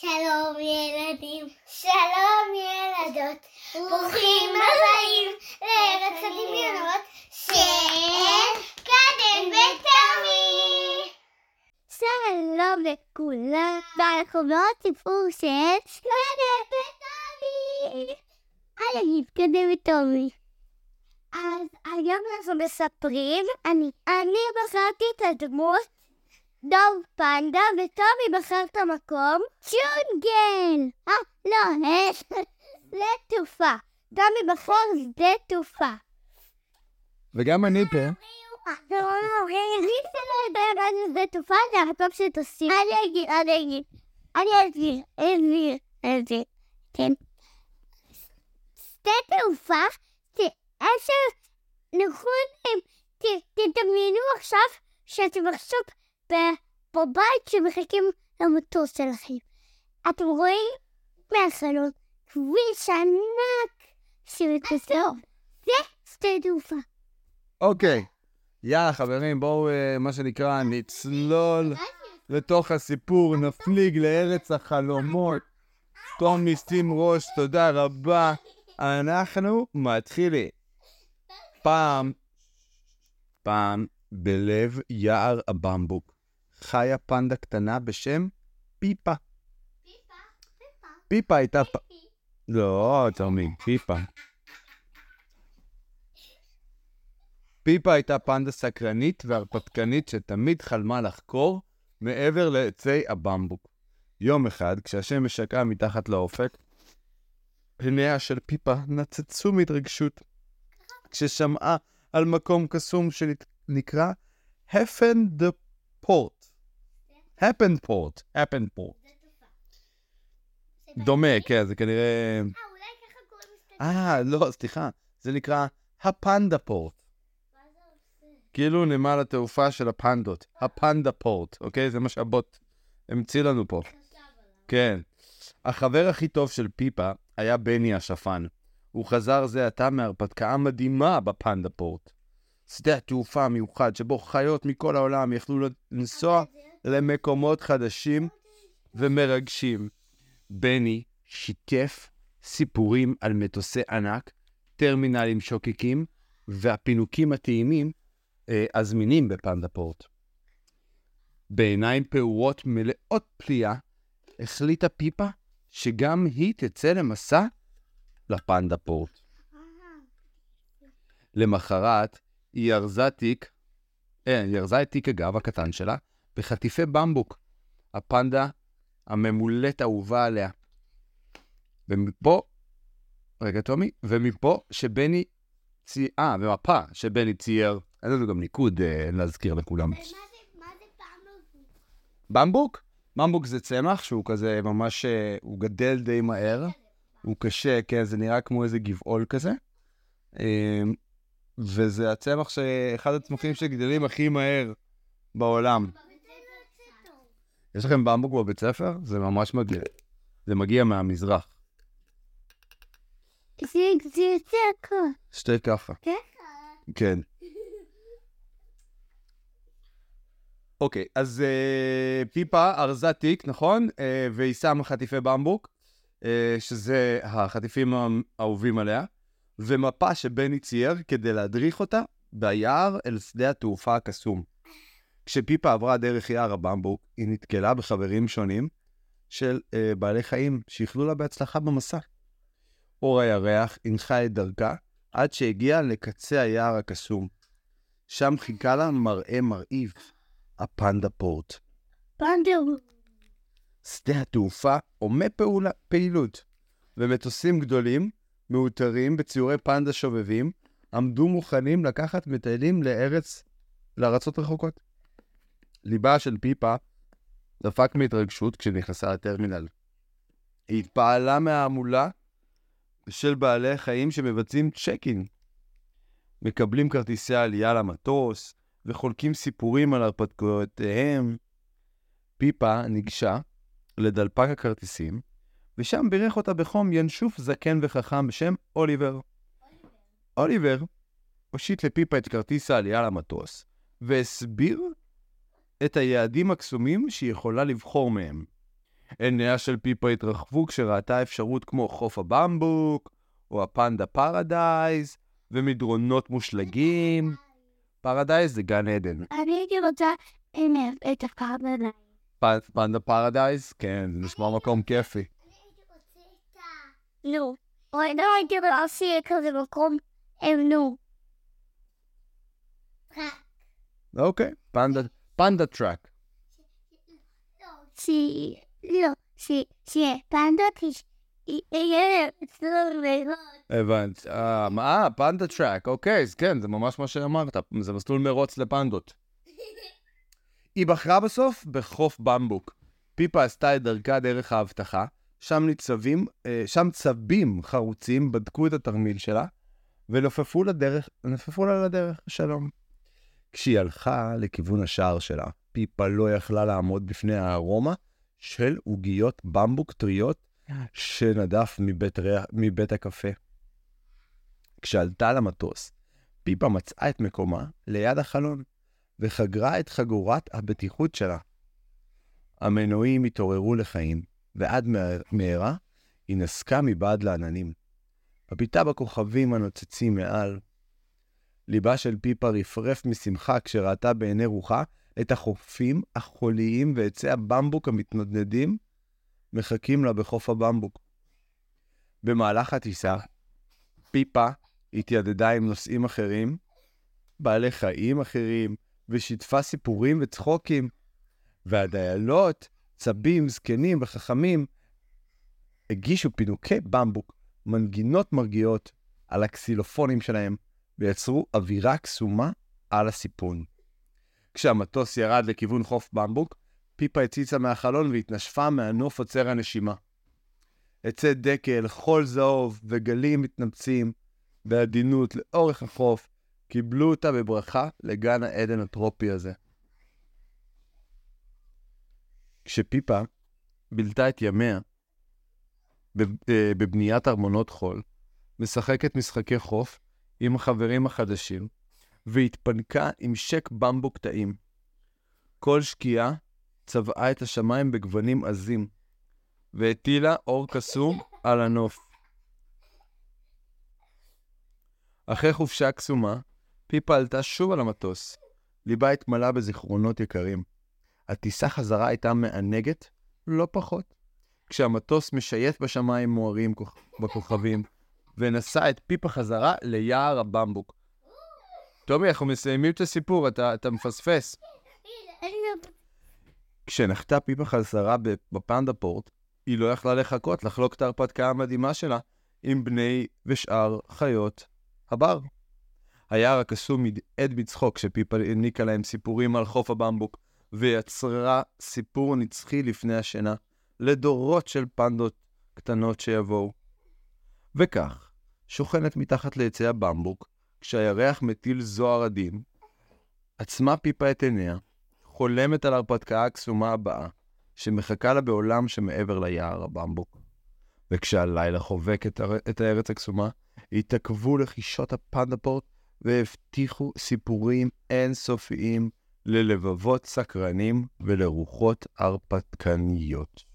שלום ילדים, שלום ילדות, ברוכים הבאים לארץ הדמיונות של קדם ותמי. שלום לכולם, ואנחנו מאוד סיפור של קדם ותמי. היי, קדם ותמי. אז היום אנחנו מספרים, אני, אני בחרתי את הדמות דוב פנדה, וטומי בחר את המקום ג'ונגל! אה, לא, אה, שדה תעופה. טומי בחר שדה תעופה. וגם אני פה. מי שלא יודע מה זה שדה תעופה, זה המקום שטוסים. אני אגיד, אני אגיד. אני אסביר, אסביר, אסביר. כן. שדה תעופה זה איזה נכון, תדמיינו עכשיו שאתם עכשיו בבית שמחכים למטוס שלכם. אתם רואים מהחלון כביש ענק שמתפסר. זה שדה תעופה. אוקיי. יאללה, חברים, בואו, אה, מה שנקרא, נצלול לתוך הסיפור, נפליג לארץ החלומות. תומי, שים ראש, תודה רבה. אנחנו מתחילים. פעם, פעם, בלב יער הבמבוק, חיה פנדה קטנה בשם פיפה. פיפה, פיפה. פיפה הייתה... פ... לא, תומי, פיפה. פיפה הייתה פנדה סקרנית והרפתקנית שתמיד חלמה לחקור מעבר לעצי הבמבוק. יום אחד, כשהשמש שקעה מתחת לאופק, פניה של פיפה נצצו מהתרגשות כששמעה על מקום קסום שנקרא הפן דה פורט. הפן פורט, הפן פורט. דומה, כן, זה כנראה... אה, אולי ככה קוראים לזה. אה, לא, סליחה, זה נקרא הפנדה פורט. כאילו נמל התעופה של הפנדות, הפנדה פורט, אוקיי? זה מה שהבוט המציא לנו פה. כן. החבר הכי טוב של פיפה היה בני השפן. הוא חזר זה עתה מהרפתקה מדהימה בפנדה פורט. שדה התעופה המיוחד שבו חיות מכל העולם יכלו לנסוע למקומות חדשים ומרגשים. בני שיתף סיפורים על מטוסי ענק, טרמינלים שוקקים והפינוקים הטעימים אה, הזמינים בפנדה פורט. בעיניים פעורות מלאות פליאה, החליטה פיפה שגם היא תצא למסע לפנדה פורט. למחרת היא ארזה תיק, אה, היא ארזה את תיק הגב הקטן שלה בחטיפי במבוק, הפנדה הממולאת אהובה עליה. ומפה, רגע תומי, ומפה שבני צייר, אה, ומפה שבני צייר, אין לנו גם ניקוד אה, להזכיר לכולם. ומה זה, מה זה לא... במבוק? במבוק זה צמח שהוא כזה ממש, אה, הוא גדל די מהר, הוא קשה, כן, זה נראה כמו איזה גבעול כזה. אה, וזה הצמח שאחד הצמחים שגדלים הכי מהר בעולם. יש לכם במבוק בבית ספר? זה ממש מגיע. זה מגיע מהמזרח. זה יותר ככה. שתי ככה. ככה. כן. אוקיי, אז אה, פיפה ארזה תיק, נכון? אה, והיא שמה חטיפי במבוק, אה, שזה החטיפים האהובים עליה, ומפה שבני צייר כדי להדריך אותה ביער אל שדה התעופה הקסום. כשפיפה עברה דרך יער הבמבוק, היא נתקלה בחברים שונים של אה, בעלי חיים שיכלו לה בהצלחה במסע. אור הירח הנחה את דרכה עד שהגיעה לקצה היער הקסום. שם חיכה לה מראה מרהיב, הפנדה פורט. פנדר. שדה התעופה עומד פעולה, פעילות, ומטוסים גדולים, מאותרים בציורי פנדה שובבים, עמדו מוכנים לקחת מטיילים לארץ, לארצות רחוקות. ליבה של פיפה דפק מהתרגשות כשנכנסה לטרמינל. היא התפעלה מההמולה של בעלי החיים שמבצעים צ'ק-אין. מקבלים כרטיסי עלייה למטוס וחולקים סיפורים על הרפתקאותיהם. פיפה ניגשה לדלפק הכרטיסים, ושם בירך אותה בחום ינשוף זקן וחכם בשם אוליבר. אוליבר הושיט לפיפה את כרטיס העלייה למטוס, והסביר את היעדים הקסומים שהיא יכולה לבחור מהם. עיניה של פיפה התרחבו כשראתה אפשרות כמו חוף הבמבוק, או ה panda paradise, ומדרונות מושלגים. paradise זה גן עדן. אני הייתי רוצה את. פ- panda paradise? כן, זה נשמע מקום כיפי. נו. לא הייתי רוצה כזה מקום, נו. אוקיי, פנדה, panda track. לא. שפנדות הבנתי. אה? panda track, אוקיי, אז כן, זה ממש מה שאמרת. זה מסלול מרוץ לפנדות. היא בחרה בסוף בחוף במבוק. פיפה עשתה את דרכה דרך האבטחה, שם ניצבים, אה, שם צבים חרוצים בדקו את התרמיל שלה, ולופפו לדרך, נפפו לה לדרך, שלום. כשהיא הלכה לכיוון השער שלה, פיפה לא יכלה לעמוד בפני הארומה של עוגיות במבוק טריות שנדף מבית, ריח, מבית הקפה. כשעלתה למטוס, פיפה מצאה את מקומה ליד החלון, וחגרה את חגורת הבטיחות שלה. המנועים התעוררו לחיים, ועד מה- מהרה היא נסקה מבעד לעננים. הביטה בכוכבים הנוצצים מעל. ליבה של פיפה רפרף משמחה כשראתה בעיני רוחה את החופים החוליים ועצי הבמבוק המתנדנדים מחכים לה בחוף הבמבוק. במהלך הטיסה, פיפה התיידדה עם נוסעים אחרים, בעלי חיים אחרים, ושיתפה סיפורים וצחוקים. והדיילות, צבים, זקנים וחכמים, הגישו פינוקי במבוק, מנגינות מרגיעות על הקסילופונים שלהם, ויצרו אווירה קסומה על הסיפון. כשהמטוס ירד לכיוון חוף במבוק, פיפה הציצה מהחלון והתנשפה מהנוף עוצר הנשימה. עצי דקל, חול זהוב וגלים מתנפצים בעדינות לאורך החוף, קיבלו אותה בברכה לגן העדן הטרופי הזה. כשפיפה בילתה את ימיה אה, בבניית ארמונות חול, משחקת משחקי חוף עם החברים החדשים, והתפנקה עם שק במבוק טעים. כל שקיעה צבעה את השמיים בגוונים עזים, והטילה אור קסום על הנוף. אחרי חופשה קסומה, פיפה עלתה שוב על המטוס. ליבה התמלא בזיכרונות יקרים. הטיסה חזרה הייתה מענגת, לא פחות. כשהמטוס משייט בשמיים מוארים כוכ- בכוכבים, ונשא את פיפה חזרה ליער הבמבוק. טומי, אנחנו מסיימים את הסיפור, אתה, אתה מפספס. כשנחתה פיפה חזרה בפנדה פורט, היא לא יכלה לחכות לחלוק את ההרפתקה המדהימה שלה עם בני ושאר חיות הבר. היער הקסום הדהד בצחוק כשפיפה העניקה להם סיפורים על חוף הבמבוק, ויצרה סיפור נצחי לפני השינה, לדורות של פנדות קטנות שיבואו. וכך, שוכנת מתחת לעצי הבמבוק, כשהירח מטיל זוהר עדין, עצמה פיפה את עיניה, חולמת על ההרפתקה הקסומה הבאה, שמחכה לה בעולם שמעבר ליער הבמבוק. וכשהלילה חובק את, הר... את הארץ הקסומה, התעכבו לחישות הפנדפורט והבטיחו סיפורים אינסופיים ללבבות סקרנים ולרוחות הרפתקניות.